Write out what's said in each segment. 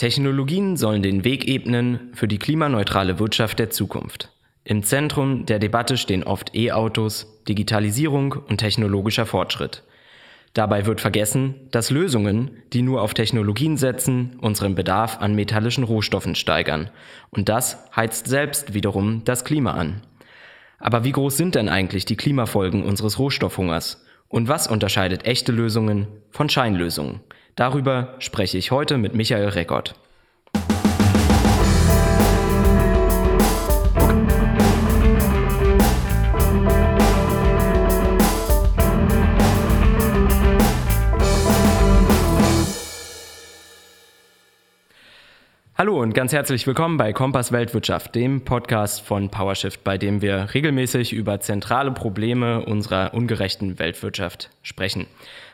Technologien sollen den Weg ebnen für die klimaneutrale Wirtschaft der Zukunft. Im Zentrum der Debatte stehen oft E-Autos, Digitalisierung und technologischer Fortschritt. Dabei wird vergessen, dass Lösungen, die nur auf Technologien setzen, unseren Bedarf an metallischen Rohstoffen steigern. Und das heizt selbst wiederum das Klima an. Aber wie groß sind denn eigentlich die Klimafolgen unseres Rohstoffhungers? Und was unterscheidet echte Lösungen von Scheinlösungen? Darüber spreche ich heute mit Michael Reckott. Hallo und ganz herzlich willkommen bei Kompass Weltwirtschaft, dem Podcast von PowerShift, bei dem wir regelmäßig über zentrale Probleme unserer ungerechten Weltwirtschaft sprechen.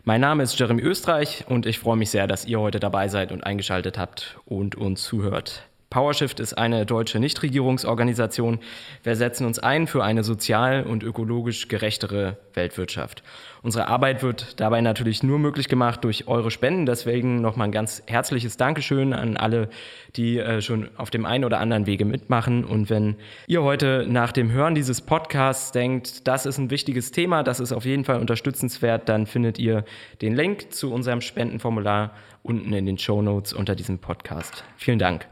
Mein Name ist Jeremy Österreich und ich freue mich sehr, dass ihr heute dabei seid und eingeschaltet habt und uns zuhört. PowerShift ist eine deutsche Nichtregierungsorganisation. Wir setzen uns ein für eine sozial und ökologisch gerechtere Weltwirtschaft. Unsere Arbeit wird dabei natürlich nur möglich gemacht durch eure Spenden. Deswegen nochmal ein ganz herzliches Dankeschön an alle, die äh, schon auf dem einen oder anderen Wege mitmachen. Und wenn ihr heute nach dem Hören dieses Podcasts denkt, das ist ein wichtiges Thema, das ist auf jeden Fall unterstützenswert, dann findet ihr den Link zu unserem Spendenformular unten in den Show Notes unter diesem Podcast. Vielen Dank.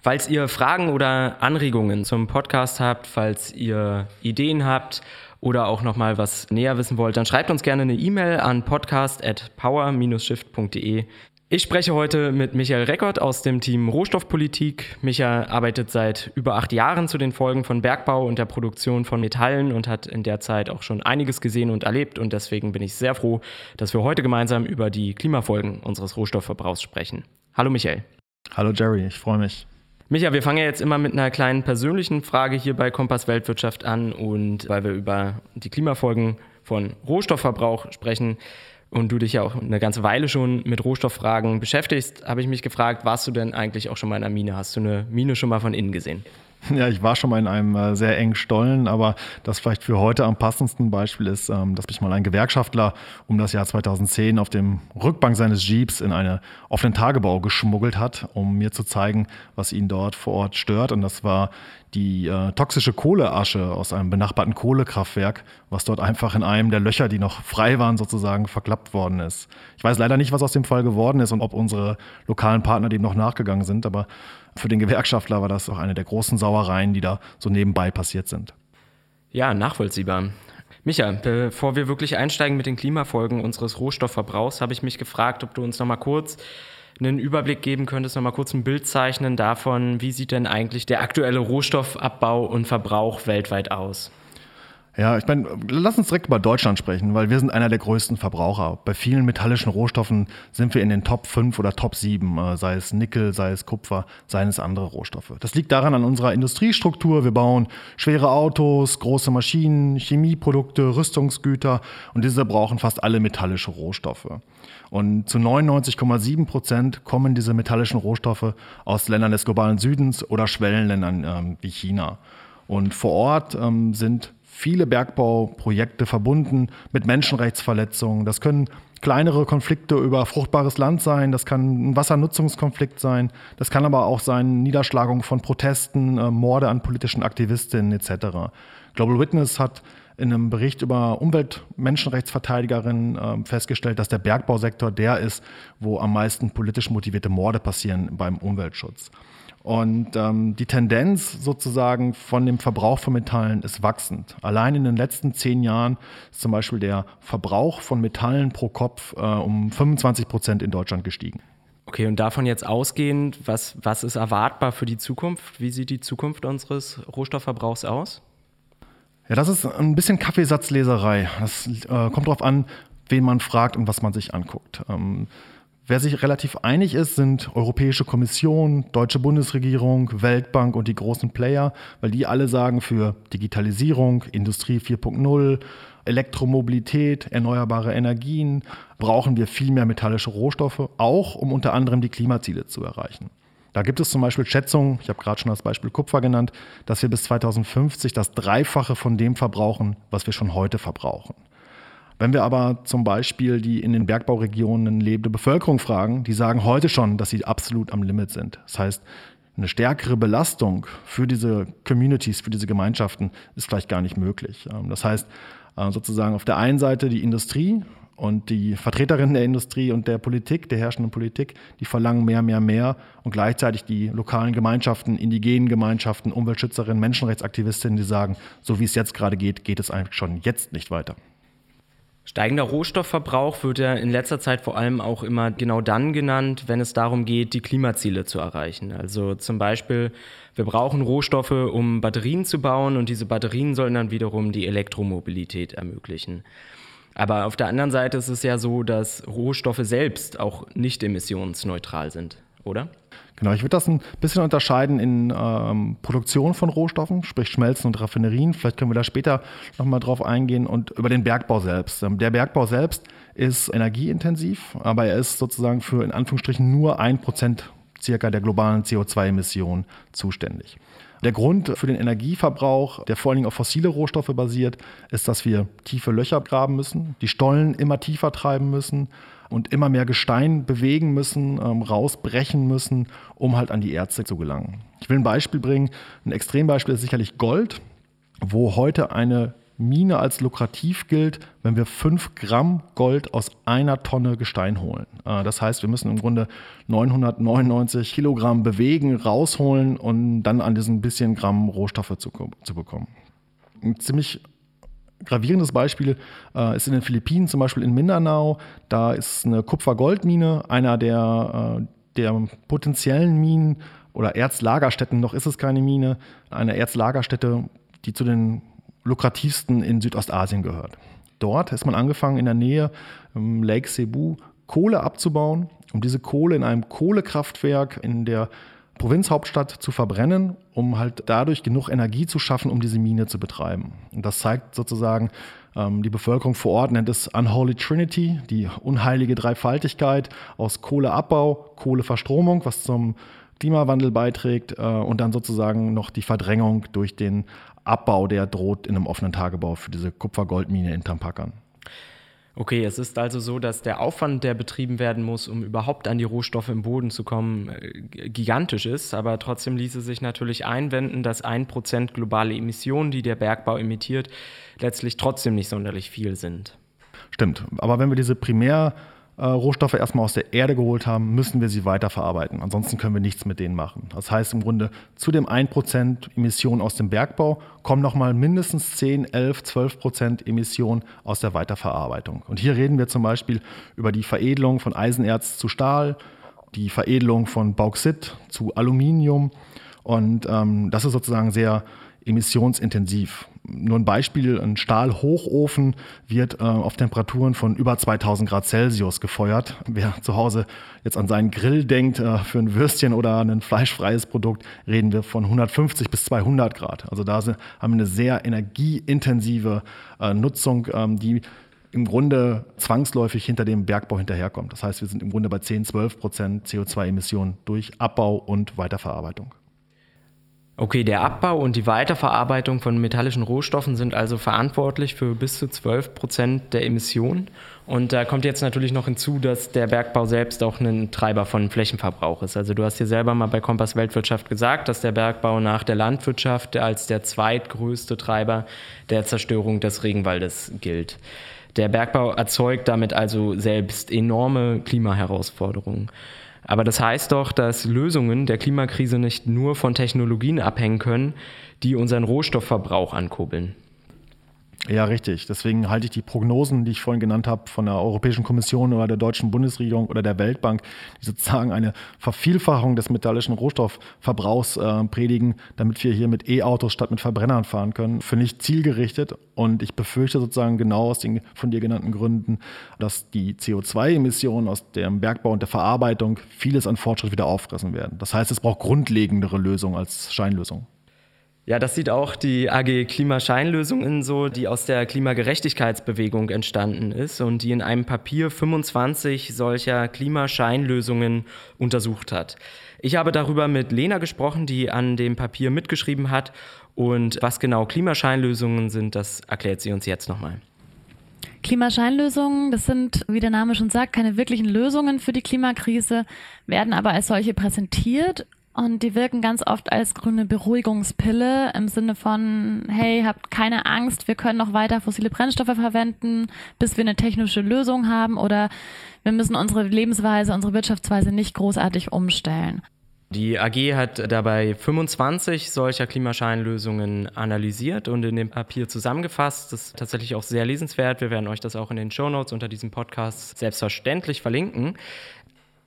Falls ihr Fragen oder Anregungen zum Podcast habt, falls ihr Ideen habt oder auch nochmal was näher wissen wollt, dann schreibt uns gerne eine E-Mail an podcast.power-shift.de. Ich spreche heute mit Michael Reckert aus dem Team Rohstoffpolitik. Michael arbeitet seit über acht Jahren zu den Folgen von Bergbau und der Produktion von Metallen und hat in der Zeit auch schon einiges gesehen und erlebt. Und deswegen bin ich sehr froh, dass wir heute gemeinsam über die Klimafolgen unseres Rohstoffverbrauchs sprechen. Hallo Michael. Hallo Jerry, ich freue mich. Micha, wir fangen ja jetzt immer mit einer kleinen persönlichen Frage hier bei Kompass Weltwirtschaft an und weil wir über die Klimafolgen von Rohstoffverbrauch sprechen und du dich ja auch eine ganze Weile schon mit Rohstofffragen beschäftigst, habe ich mich gefragt, warst du denn eigentlich auch schon mal in einer Mine? Hast du eine Mine schon mal von innen gesehen? Ja, ich war schon mal in einem äh, sehr engen Stollen, aber das vielleicht für heute am passendsten Beispiel ist, ähm, dass mich mal ein Gewerkschaftler um das Jahr 2010 auf dem Rückbank seines Jeeps in eine offenen Tagebau geschmuggelt hat, um mir zu zeigen, was ihn dort vor Ort stört. Und das war die äh, toxische Kohleasche aus einem benachbarten Kohlekraftwerk, was dort einfach in einem der Löcher, die noch frei waren, sozusagen verklappt worden ist. Ich weiß leider nicht, was aus dem Fall geworden ist und ob unsere lokalen Partner dem noch nachgegangen sind, aber für den Gewerkschaftler war das auch eine der großen Sauereien, die da so nebenbei passiert sind. Ja, nachvollziehbar. Micha, bevor wir wirklich einsteigen mit den Klimafolgen unseres Rohstoffverbrauchs, habe ich mich gefragt, ob du uns noch mal kurz einen Überblick geben könntest, noch mal kurz ein Bild zeichnen davon, wie sieht denn eigentlich der aktuelle Rohstoffabbau und Verbrauch weltweit aus? Ja, ich meine, lass uns direkt über Deutschland sprechen, weil wir sind einer der größten Verbraucher. Bei vielen metallischen Rohstoffen sind wir in den Top 5 oder Top 7, äh, sei es Nickel, sei es Kupfer, seien es andere Rohstoffe. Das liegt daran an unserer Industriestruktur. Wir bauen schwere Autos, große Maschinen, Chemieprodukte, Rüstungsgüter und diese brauchen fast alle metallische Rohstoffe. Und zu 99,7 Prozent kommen diese metallischen Rohstoffe aus Ländern des globalen Südens oder Schwellenländern ähm, wie China. Und vor Ort ähm, sind viele Bergbauprojekte verbunden mit Menschenrechtsverletzungen. Das können kleinere Konflikte über fruchtbares Land sein, das kann ein Wassernutzungskonflikt sein, das kann aber auch sein Niederschlagung von Protesten, äh, Morde an politischen Aktivistinnen etc. Global Witness hat in einem Bericht über Umweltmenschenrechtsverteidigerinnen äh, festgestellt, dass der Bergbausektor der ist, wo am meisten politisch motivierte Morde passieren beim Umweltschutz. Und ähm, die Tendenz sozusagen von dem Verbrauch von Metallen ist wachsend. Allein in den letzten zehn Jahren ist zum Beispiel der Verbrauch von Metallen pro Kopf äh, um 25 Prozent in Deutschland gestiegen. Okay, und davon jetzt ausgehend, was, was ist erwartbar für die Zukunft? Wie sieht die Zukunft unseres Rohstoffverbrauchs aus? Ja, das ist ein bisschen Kaffeesatzleserei. Das äh, kommt darauf an, wen man fragt und was man sich anguckt. Ähm, Wer sich relativ einig ist, sind Europäische Kommission, Deutsche Bundesregierung, Weltbank und die großen Player, weil die alle sagen, für Digitalisierung, Industrie 4.0, Elektromobilität, erneuerbare Energien brauchen wir viel mehr metallische Rohstoffe, auch um unter anderem die Klimaziele zu erreichen. Da gibt es zum Beispiel Schätzungen, ich habe gerade schon das Beispiel Kupfer genannt, dass wir bis 2050 das Dreifache von dem verbrauchen, was wir schon heute verbrauchen. Wenn wir aber zum Beispiel die in den Bergbauregionen lebende Bevölkerung fragen, die sagen heute schon, dass sie absolut am Limit sind. Das heißt, eine stärkere Belastung für diese Communities, für diese Gemeinschaften ist vielleicht gar nicht möglich. Ähm, das heißt, äh, sozusagen auf der einen Seite die Industrie und die Vertreterinnen der Industrie und der Politik, der herrschenden Politik, die verlangen mehr, mehr, mehr und gleichzeitig die lokalen Gemeinschaften, indigenen Gemeinschaften, Umweltschützerinnen, Menschenrechtsaktivistinnen, die sagen, so wie es jetzt gerade geht, geht es eigentlich schon jetzt nicht weiter. Steigender Rohstoffverbrauch wird ja in letzter Zeit vor allem auch immer genau dann genannt, wenn es darum geht, die Klimaziele zu erreichen. Also zum Beispiel, wir brauchen Rohstoffe, um Batterien zu bauen und diese Batterien sollen dann wiederum die Elektromobilität ermöglichen. Aber auf der anderen Seite ist es ja so, dass Rohstoffe selbst auch nicht emissionsneutral sind, oder? Genau, ich würde das ein bisschen unterscheiden in ähm, Produktion von Rohstoffen, sprich Schmelzen und Raffinerien. Vielleicht können wir da später nochmal drauf eingehen und über den Bergbau selbst. Ähm, der Bergbau selbst ist energieintensiv, aber er ist sozusagen für in Anführungsstrichen nur ein Prozent circa der globalen CO2-Emissionen zuständig. Der Grund für den Energieverbrauch, der vor allen Dingen auf fossile Rohstoffe basiert, ist, dass wir tiefe Löcher graben müssen, die Stollen immer tiefer treiben müssen und immer mehr Gestein bewegen müssen, ähm, rausbrechen müssen, um halt an die Erze zu gelangen. Ich will ein Beispiel bringen. Ein Extrembeispiel ist sicherlich Gold, wo heute eine Mine als lukrativ gilt, wenn wir 5 Gramm Gold aus einer Tonne Gestein holen. Äh, das heißt, wir müssen im Grunde 999 Kilogramm bewegen, rausholen und dann an diesen bisschen Gramm Rohstoffe zu, zu bekommen. Ein ziemlich gravierendes Beispiel äh, ist in den Philippinen, zum Beispiel in Mindanao. Da ist eine Kupfer-Gold-Mine, einer der, äh, der potenziellen Minen oder Erzlagerstätten, noch ist es keine Mine, eine Erzlagerstätte, die zu den lukrativsten in Südostasien gehört. Dort ist man angefangen, in der Nähe im Lake Cebu Kohle abzubauen, um diese Kohle in einem Kohlekraftwerk in der Provinzhauptstadt zu verbrennen, um halt dadurch genug Energie zu schaffen, um diese Mine zu betreiben. Und das zeigt sozusagen, ähm, die Bevölkerung vor Ort nennt es Unholy Trinity, die unheilige Dreifaltigkeit aus Kohleabbau, Kohleverstromung, was zum Klimawandel beiträgt, äh, und dann sozusagen noch die Verdrängung durch den Abbau, der droht in einem offenen Tagebau für diese Kupfer-Goldmine in Tampakan. Okay, es ist also so, dass der Aufwand, der betrieben werden muss, um überhaupt an die Rohstoffe im Boden zu kommen, äh, gigantisch ist. Aber trotzdem ließe sich natürlich einwenden, dass ein Prozent globale Emissionen, die der Bergbau emittiert, letztlich trotzdem nicht sonderlich viel sind. Stimmt. Aber wenn wir diese Primär- äh, Rohstoffe erstmal aus der Erde geholt haben, müssen wir sie weiterverarbeiten. Ansonsten können wir nichts mit denen machen. Das heißt im Grunde, zu dem 1% Emissionen aus dem Bergbau kommen nochmal mindestens 10, 11, 12% Emissionen aus der Weiterverarbeitung. Und hier reden wir zum Beispiel über die Veredelung von Eisenerz zu Stahl, die Veredelung von Bauxit zu Aluminium. Und ähm, das ist sozusagen sehr emissionsintensiv. Nur ein Beispiel, ein Stahlhochofen wird äh, auf Temperaturen von über 2000 Grad Celsius gefeuert. Wer zu Hause jetzt an seinen Grill denkt, äh, für ein Würstchen oder ein fleischfreies Produkt, reden wir von 150 bis 200 Grad. Also da sind, haben wir eine sehr energieintensive äh, Nutzung, ähm, die im Grunde zwangsläufig hinter dem Bergbau hinterherkommt. Das heißt, wir sind im Grunde bei 10, 12 Prozent CO2-Emissionen durch Abbau und Weiterverarbeitung. Okay, der Abbau und die Weiterverarbeitung von metallischen Rohstoffen sind also verantwortlich für bis zu 12 Prozent der Emissionen. Und da kommt jetzt natürlich noch hinzu, dass der Bergbau selbst auch ein Treiber von Flächenverbrauch ist. Also du hast dir selber mal bei Kompass Weltwirtschaft gesagt, dass der Bergbau nach der Landwirtschaft als der zweitgrößte Treiber der Zerstörung des Regenwaldes gilt. Der Bergbau erzeugt damit also selbst enorme Klimaherausforderungen. Aber das heißt doch, dass Lösungen der Klimakrise nicht nur von Technologien abhängen können, die unseren Rohstoffverbrauch ankurbeln. Ja, richtig. Deswegen halte ich die Prognosen, die ich vorhin genannt habe, von der Europäischen Kommission oder der deutschen Bundesregierung oder der Weltbank, die sozusagen eine Vervielfachung des metallischen Rohstoffverbrauchs äh, predigen, damit wir hier mit E-Autos statt mit Verbrennern fahren können, für nicht zielgerichtet. Und ich befürchte sozusagen genau aus den von dir genannten Gründen, dass die CO2-Emissionen aus dem Bergbau und der Verarbeitung vieles an Fortschritt wieder auffressen werden. Das heißt, es braucht grundlegendere Lösungen als Scheinlösungen. Ja, das sieht auch die AG Klimascheinlösungen so, die aus der Klimagerechtigkeitsbewegung entstanden ist und die in einem Papier 25 solcher Klimascheinlösungen untersucht hat. Ich habe darüber mit Lena gesprochen, die an dem Papier mitgeschrieben hat. Und was genau Klimascheinlösungen sind, das erklärt sie uns jetzt nochmal. Klimascheinlösungen, das sind, wie der Name schon sagt, keine wirklichen Lösungen für die Klimakrise, werden aber als solche präsentiert und die wirken ganz oft als grüne Beruhigungspille im Sinne von, hey, habt keine Angst, wir können noch weiter fossile Brennstoffe verwenden, bis wir eine technische Lösung haben oder wir müssen unsere Lebensweise, unsere Wirtschaftsweise nicht großartig umstellen. Die AG hat dabei 25 solcher Klimascheinlösungen analysiert und in dem Papier zusammengefasst. Das ist tatsächlich auch sehr lesenswert. Wir werden euch das auch in den Show Notes unter diesem Podcast selbstverständlich verlinken.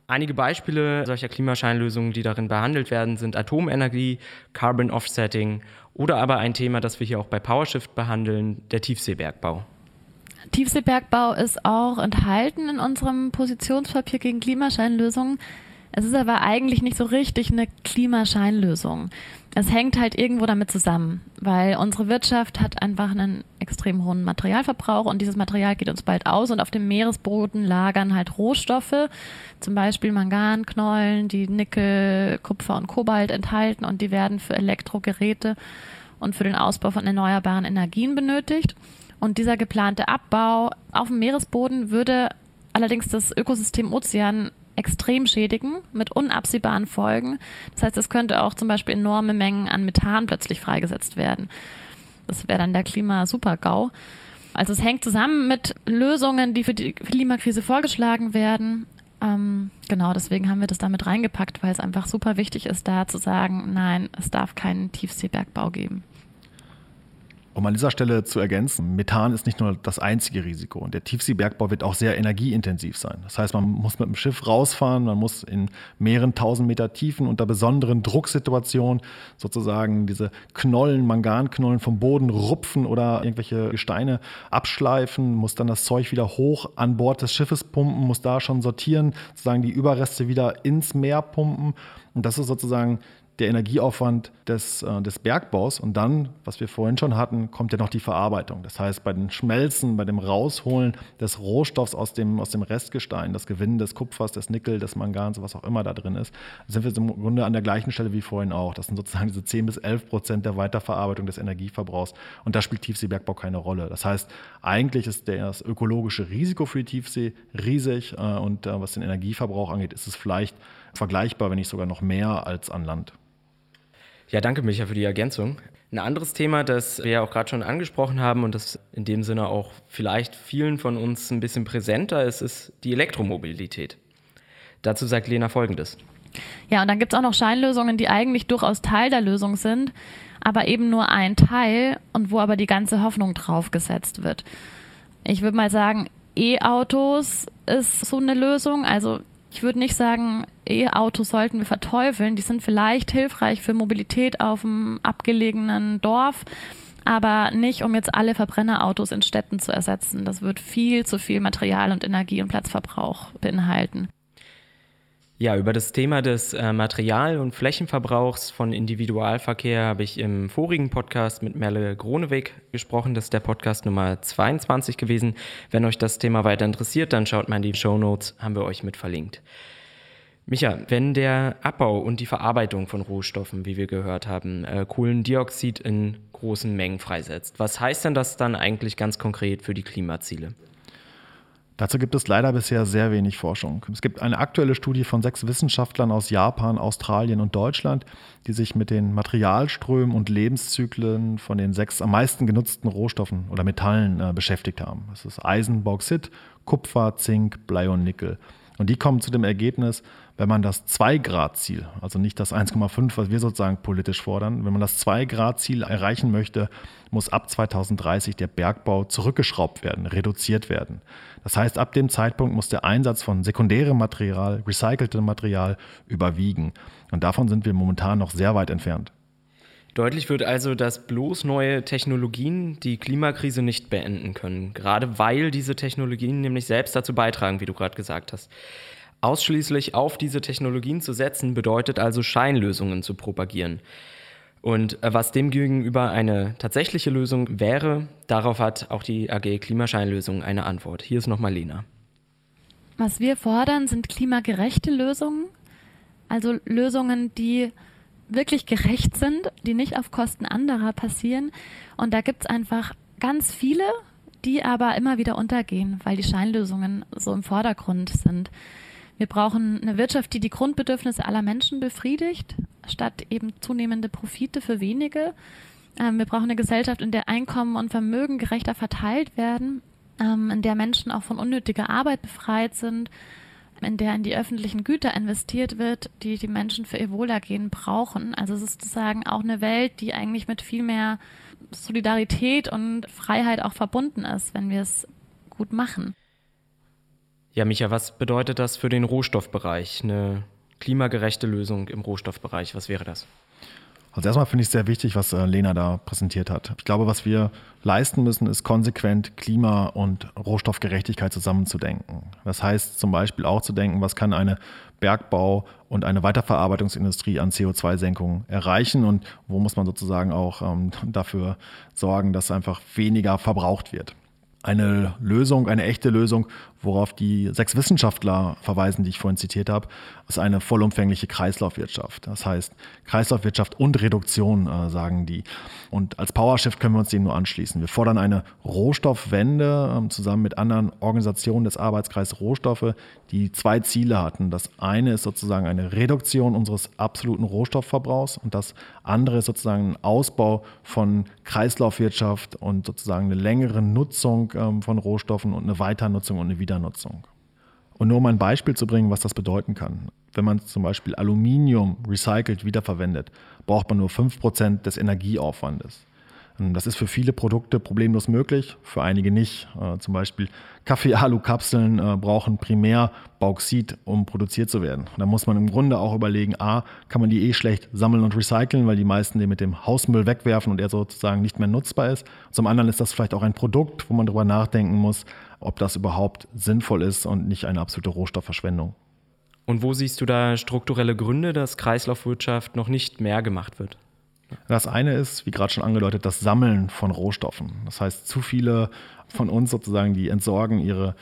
Einige Beispiele solcher Klimascheinlösungen, die darin behandelt werden, sind Atomenergie, Carbon Offsetting oder aber ein Thema, das wir hier auch bei PowerShift behandeln, der Tiefseebergbau. Tiefseebergbau ist auch enthalten in unserem Positionspapier gegen Klimascheinlösungen. Es ist aber eigentlich nicht so richtig eine Klimascheinlösung. Es hängt halt irgendwo damit zusammen, weil unsere Wirtschaft hat einfach einen extrem hohen Materialverbrauch und dieses Material geht uns bald aus und auf dem Meeresboden lagern halt Rohstoffe, zum Beispiel Manganknollen, die Nickel, Kupfer und Kobalt enthalten und die werden für Elektrogeräte und für den Ausbau von erneuerbaren Energien benötigt. Und dieser geplante Abbau auf dem Meeresboden würde allerdings das Ökosystem Ozean extrem schädigen mit unabsehbaren Folgen. Das heißt, es könnte auch zum Beispiel enorme Mengen an Methan plötzlich freigesetzt werden. Das wäre dann der Klima-Super-GAU. Also es hängt zusammen mit Lösungen, die für die Klimakrise vorgeschlagen werden. Ähm, genau, deswegen haben wir das damit reingepackt, weil es einfach super wichtig ist, da zu sagen, nein, es darf keinen Tiefseebergbau geben. Um an dieser Stelle zu ergänzen, Methan ist nicht nur das einzige Risiko und der Tiefseebergbau wird auch sehr energieintensiv sein. Das heißt, man muss mit dem Schiff rausfahren, man muss in mehreren tausend Meter Tiefen unter besonderen Drucksituationen sozusagen diese Knollen, Manganknollen vom Boden rupfen oder irgendwelche Gesteine abschleifen, muss dann das Zeug wieder hoch an Bord des Schiffes pumpen, muss da schon sortieren, sozusagen die Überreste wieder ins Meer pumpen. Und das ist sozusagen der Energieaufwand des, äh, des Bergbaus. Und dann, was wir vorhin schon hatten, kommt ja noch die Verarbeitung. Das heißt, bei den Schmelzen, bei dem Rausholen des Rohstoffs aus dem, aus dem Restgestein, das Gewinnen des Kupfers, des Nickel, des Mangans, was auch immer da drin ist, sind wir im Grunde an der gleichen Stelle wie vorhin auch. Das sind sozusagen diese 10 bis 11 Prozent der Weiterverarbeitung des Energieverbrauchs. Und da spielt Tiefseebergbau keine Rolle. Das heißt, eigentlich ist das ökologische Risiko für die Tiefsee riesig. Äh, und äh, was den Energieverbrauch angeht, ist es vielleicht vergleichbar, wenn nicht sogar noch mehr als an Land. Ja, danke, Micha, für die Ergänzung. Ein anderes Thema, das wir ja auch gerade schon angesprochen haben und das in dem Sinne auch vielleicht vielen von uns ein bisschen präsenter ist, ist die Elektromobilität. Dazu sagt Lena Folgendes. Ja, und dann gibt es auch noch Scheinlösungen, die eigentlich durchaus Teil der Lösung sind, aber eben nur ein Teil und wo aber die ganze Hoffnung draufgesetzt wird. Ich würde mal sagen, E-Autos ist so eine Lösung. Also ich würde nicht sagen, E-Autos sollten wir verteufeln. Die sind vielleicht hilfreich für Mobilität auf einem abgelegenen Dorf, aber nicht, um jetzt alle Verbrennerautos in Städten zu ersetzen. Das wird viel zu viel Material und Energie und Platzverbrauch beinhalten. Ja, über das Thema des äh, Material- und Flächenverbrauchs von Individualverkehr habe ich im vorigen Podcast mit Merle Groneweg gesprochen. Das ist der Podcast Nummer 22 gewesen. Wenn euch das Thema weiter interessiert, dann schaut mal in die Show Notes, haben wir euch mit verlinkt. Micha, wenn der Abbau und die Verarbeitung von Rohstoffen, wie wir gehört haben, äh, Kohlendioxid in großen Mengen freisetzt, was heißt denn das dann eigentlich ganz konkret für die Klimaziele? Dazu gibt es leider bisher sehr wenig Forschung. Es gibt eine aktuelle Studie von sechs Wissenschaftlern aus Japan, Australien und Deutschland, die sich mit den Materialströmen und Lebenszyklen von den sechs am meisten genutzten Rohstoffen oder Metallen äh, beschäftigt haben. Das ist Eisen, Bauxit, Kupfer, Zink, Blei und Nickel. Und die kommen zu dem Ergebnis, wenn man das 2-Grad-Ziel, also nicht das 1,5, was wir sozusagen politisch fordern, wenn man das 2-Grad-Ziel erreichen möchte, muss ab 2030 der Bergbau zurückgeschraubt werden, reduziert werden. Das heißt, ab dem Zeitpunkt muss der Einsatz von sekundärem Material, recyceltem Material überwiegen. Und davon sind wir momentan noch sehr weit entfernt. Deutlich wird also, dass bloß neue Technologien die Klimakrise nicht beenden können, gerade weil diese Technologien nämlich selbst dazu beitragen, wie du gerade gesagt hast. Ausschließlich auf diese Technologien zu setzen, bedeutet also Scheinlösungen zu propagieren. Und äh, was demgegenüber eine tatsächliche Lösung wäre, darauf hat auch die AG Klimascheinlösung eine Antwort. Hier ist nochmal Lena. Was wir fordern, sind klimagerechte Lösungen, also Lösungen, die wirklich gerecht sind, die nicht auf Kosten anderer passieren. Und da gibt es einfach ganz viele die aber immer wieder untergehen, weil die Scheinlösungen so im Vordergrund sind. Wir brauchen eine Wirtschaft, die die Grundbedürfnisse aller Menschen befriedigt, statt eben zunehmende Profite für wenige. Ähm, wir brauchen eine Gesellschaft, in der Einkommen und Vermögen gerechter verteilt werden, ähm, in der Menschen auch von unnötiger Arbeit befreit sind, in der in die öffentlichen Güter investiert wird, die die Menschen für ihr Wohlergehen brauchen. Also es ist sozusagen auch eine Welt, die eigentlich mit viel mehr Solidarität und Freiheit auch verbunden ist, wenn wir es gut machen. Ja, Micha, was bedeutet das für den Rohstoffbereich? Eine klimagerechte Lösung im Rohstoffbereich, was wäre das? Also erstmal finde ich es sehr wichtig, was äh, Lena da präsentiert hat. Ich glaube, was wir leisten müssen, ist konsequent Klima- und Rohstoffgerechtigkeit zusammenzudenken. Das heißt zum Beispiel auch zu denken, was kann eine Bergbau- und eine Weiterverarbeitungsindustrie an CO2-Senkungen erreichen und wo muss man sozusagen auch ähm, dafür sorgen, dass einfach weniger verbraucht wird eine Lösung, eine echte Lösung, worauf die sechs Wissenschaftler verweisen, die ich vorhin zitiert habe, ist eine vollumfängliche Kreislaufwirtschaft. Das heißt, Kreislaufwirtschaft und Reduktion, äh, sagen die. Und als PowerShift können wir uns dem nur anschließen. Wir fordern eine Rohstoffwende äh, zusammen mit anderen Organisationen des Arbeitskreises Rohstoffe, die zwei Ziele hatten. Das eine ist sozusagen eine Reduktion unseres absoluten Rohstoffverbrauchs und das andere ist sozusagen ein Ausbau von Kreislaufwirtschaft und sozusagen eine längere Nutzung ähm, von Rohstoffen und eine Weiternutzung und eine Wiedernutzung. Und nur um ein Beispiel zu bringen, was das bedeuten kann. Wenn man zum Beispiel Aluminium recycelt wiederverwendet, braucht man nur 5% des Energieaufwandes. Das ist für viele Produkte problemlos möglich, für einige nicht. Äh, zum Beispiel Kaffee-Alu-Kapseln äh, brauchen primär Bauxit, um produziert zu werden. Da muss man im Grunde auch überlegen, a, kann man die eh schlecht sammeln und recyceln, weil die meisten den mit dem Hausmüll wegwerfen und er sozusagen nicht mehr nutzbar ist. Zum anderen ist das vielleicht auch ein Produkt, wo man darüber nachdenken muss, ob das überhaupt sinnvoll ist und nicht eine absolute Rohstoffverschwendung. Und wo siehst du da strukturelle Gründe, dass Kreislaufwirtschaft noch nicht mehr gemacht wird? Das eine ist, wie gerade schon angedeutet, das Sammeln von Rohstoffen. Das heißt, zu viele von uns sozusagen, die entsorgen ihre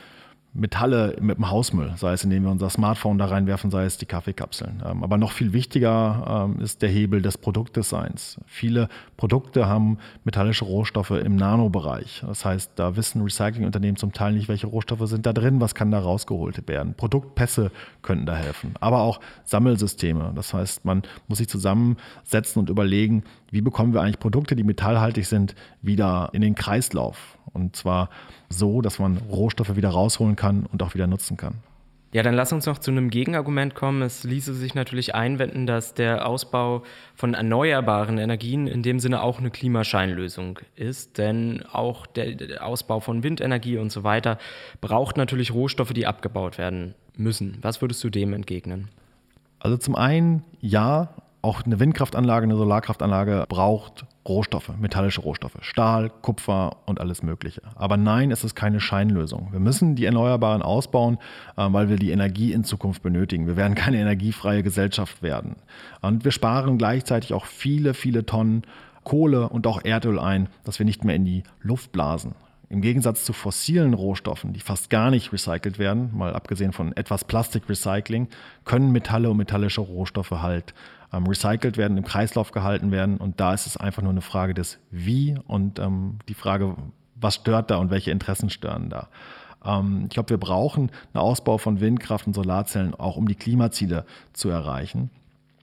Metalle mit dem Hausmüll, sei es indem wir unser Smartphone da reinwerfen, sei es die Kaffeekapseln. Ähm, aber noch viel wichtiger ähm, ist der Hebel des Produktdesigns. Viele Produkte haben metallische Rohstoffe im Nanobereich. Das heißt, da wissen Recyclingunternehmen zum Teil nicht, welche Rohstoffe sind da drin, was kann da rausgeholt werden. Produktpässe könnten da helfen, aber auch Sammelsysteme. Das heißt, man muss sich zusammensetzen und überlegen, wie bekommen wir eigentlich Produkte, die metallhaltig sind, wieder in den Kreislauf. Und zwar so, dass man Rohstoffe wieder rausholen kann und auch wieder nutzen kann. Ja, dann lass uns noch zu einem Gegenargument kommen. Es ließe sich natürlich einwenden, dass der Ausbau von erneuerbaren Energien in dem Sinne auch eine Klimascheinlösung ist. Denn auch der Ausbau von Windenergie und so weiter braucht natürlich Rohstoffe, die abgebaut werden müssen. Was würdest du dem entgegnen? Also zum einen ja, auch eine Windkraftanlage, eine Solarkraftanlage braucht Rohstoffe, metallische Rohstoffe, Stahl, Kupfer und alles Mögliche. Aber nein, es ist keine Scheinlösung. Wir müssen die Erneuerbaren ausbauen, äh, weil wir die Energie in Zukunft benötigen. Wir werden keine energiefreie Gesellschaft werden. Und wir sparen gleichzeitig auch viele, viele Tonnen Kohle und auch Erdöl ein, dass wir nicht mehr in die Luft blasen. Im Gegensatz zu fossilen Rohstoffen, die fast gar nicht recycelt werden, mal abgesehen von etwas Plastikrecycling, können Metalle und metallische Rohstoffe halt ähm, recycelt werden, im Kreislauf gehalten werden. Und da ist es einfach nur eine Frage des Wie und ähm, die Frage, was stört da und welche Interessen stören da. Ähm, ich glaube, wir brauchen einen Ausbau von Windkraft und Solarzellen, auch um die Klimaziele zu erreichen.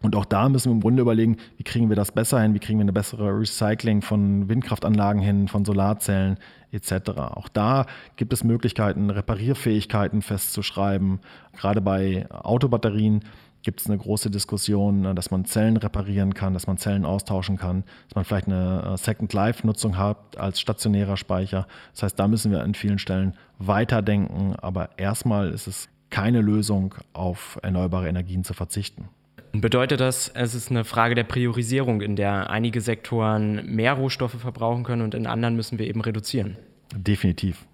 Und auch da müssen wir im Grunde überlegen, wie kriegen wir das besser hin, wie kriegen wir eine bessere Recycling von Windkraftanlagen hin, von Solarzellen etc. Auch da gibt es Möglichkeiten, Reparierfähigkeiten festzuschreiben. Gerade bei Autobatterien gibt es eine große Diskussion, ne, dass man Zellen reparieren kann, dass man Zellen austauschen kann, dass man vielleicht eine äh, Second Life-Nutzung hat als stationärer Speicher. Das heißt, da müssen wir an vielen Stellen weiterdenken, aber erstmal ist es keine Lösung, auf erneuerbare Energien zu verzichten. Bedeutet das, es ist eine Frage der Priorisierung, in der einige Sektoren mehr Rohstoffe verbrauchen können und in anderen müssen wir eben reduzieren? Definitiv.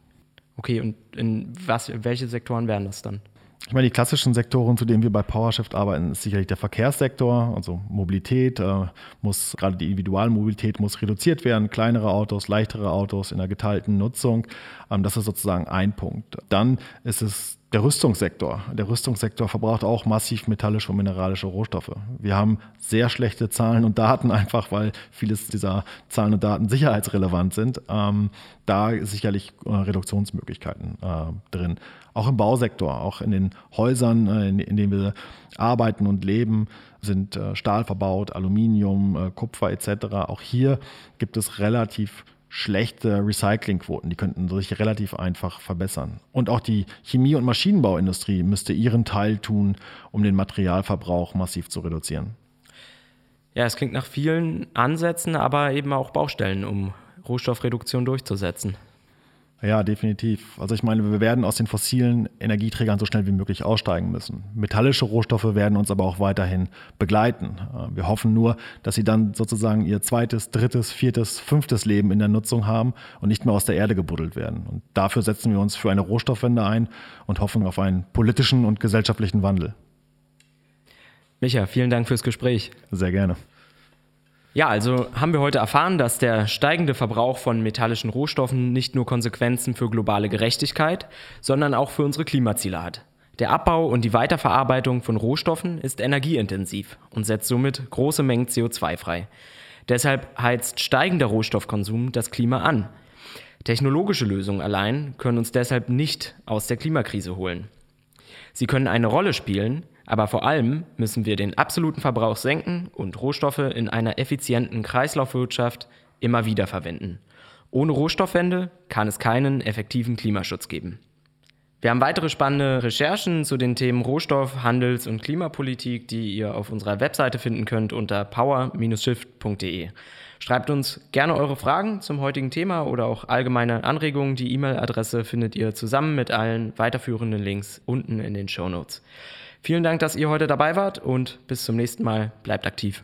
Okay, und in was, welche Sektoren wären das dann? Ich meine, die klassischen Sektoren, zu denen wir bei PowerShift arbeiten, ist sicherlich der Verkehrssektor, also Mobilität äh, muss, gerade die Individualmobilität muss reduziert werden, kleinere Autos, leichtere Autos in der geteilten Nutzung. Ähm, das ist sozusagen ein Punkt. Dann ist es der Rüstungssektor. Der Rüstungssektor verbraucht auch massiv metallische und mineralische Rohstoffe. Wir haben sehr schlechte Zahlen und Daten einfach, weil vieles dieser Zahlen und Daten sicherheitsrelevant sind. Ähm, da sicherlich äh, Reduktionsmöglichkeiten äh, drin. Auch im Bausektor, auch in den Häusern, äh, in, in, denen wir arbeiten und leben, sind äh, Stahl verbaut, Aluminium, äh, Kupfer etc. Auch hier gibt es relativ schlechte Recyclingquoten. Die könnten sich relativ einfach verbessern. Und auch die Chemie- und Maschinenbauindustrie müsste ihren Teil tun, um den Materialverbrauch massiv zu reduzieren. Ja, es klingt nach vielen Ansätzen, aber eben auch Baustellen, um Rohstoffreduktion durchzusetzen. Ja, definitiv. Also ich meine, wir werden aus den fossilen Energieträgern so schnell wie möglich aussteigen müssen. Metallische Rohstoffe werden uns aber auch weiterhin begleiten. Äh, wir hoffen nur, dass sie dann sozusagen ihr zweites, drittes, viertes, fünftes Leben in der Nutzung haben und nicht mehr aus der Erde gebuddelt werden. Und dafür setzen wir uns für eine Rohstoffwende ein und hoffen auf einen politischen und gesellschaftlichen Wandel. Micha, vielen Dank fürs Gespräch. Sehr gerne. Ja, also haben wir heute erfahren, dass der steigende Verbrauch von metallischen Rohstoffen nicht nur Konsequenzen für globale Gerechtigkeit, sondern auch für unsere Klimaziele hat. Der Abbau und die Weiterverarbeitung von Rohstoffen ist energieintensiv und setzt somit große Mengen CO2 frei. Deshalb heizt steigender Rohstoffkonsum das Klima an. Technologische Lösungen allein können uns deshalb nicht aus der Klimakrise holen. Sie können eine Rolle spielen, aber vor allem müssen wir den absoluten Verbrauch senken und Rohstoffe in einer effizienten Kreislaufwirtschaft immer wieder verwenden. Ohne Rohstoffwende kann es keinen effektiven Klimaschutz geben. Wir haben weitere spannende Recherchen zu den Themen Rohstoff, Handels- und Klimapolitik, die ihr auf unserer Webseite finden könnt unter power-shift.de. Schreibt uns gerne eure Fragen zum heutigen Thema oder auch allgemeine Anregungen. Die E-Mail-Adresse findet ihr zusammen mit allen weiterführenden Links unten in den Show Notes. Vielen Dank, dass ihr heute dabei wart und bis zum nächsten Mal. Bleibt aktiv.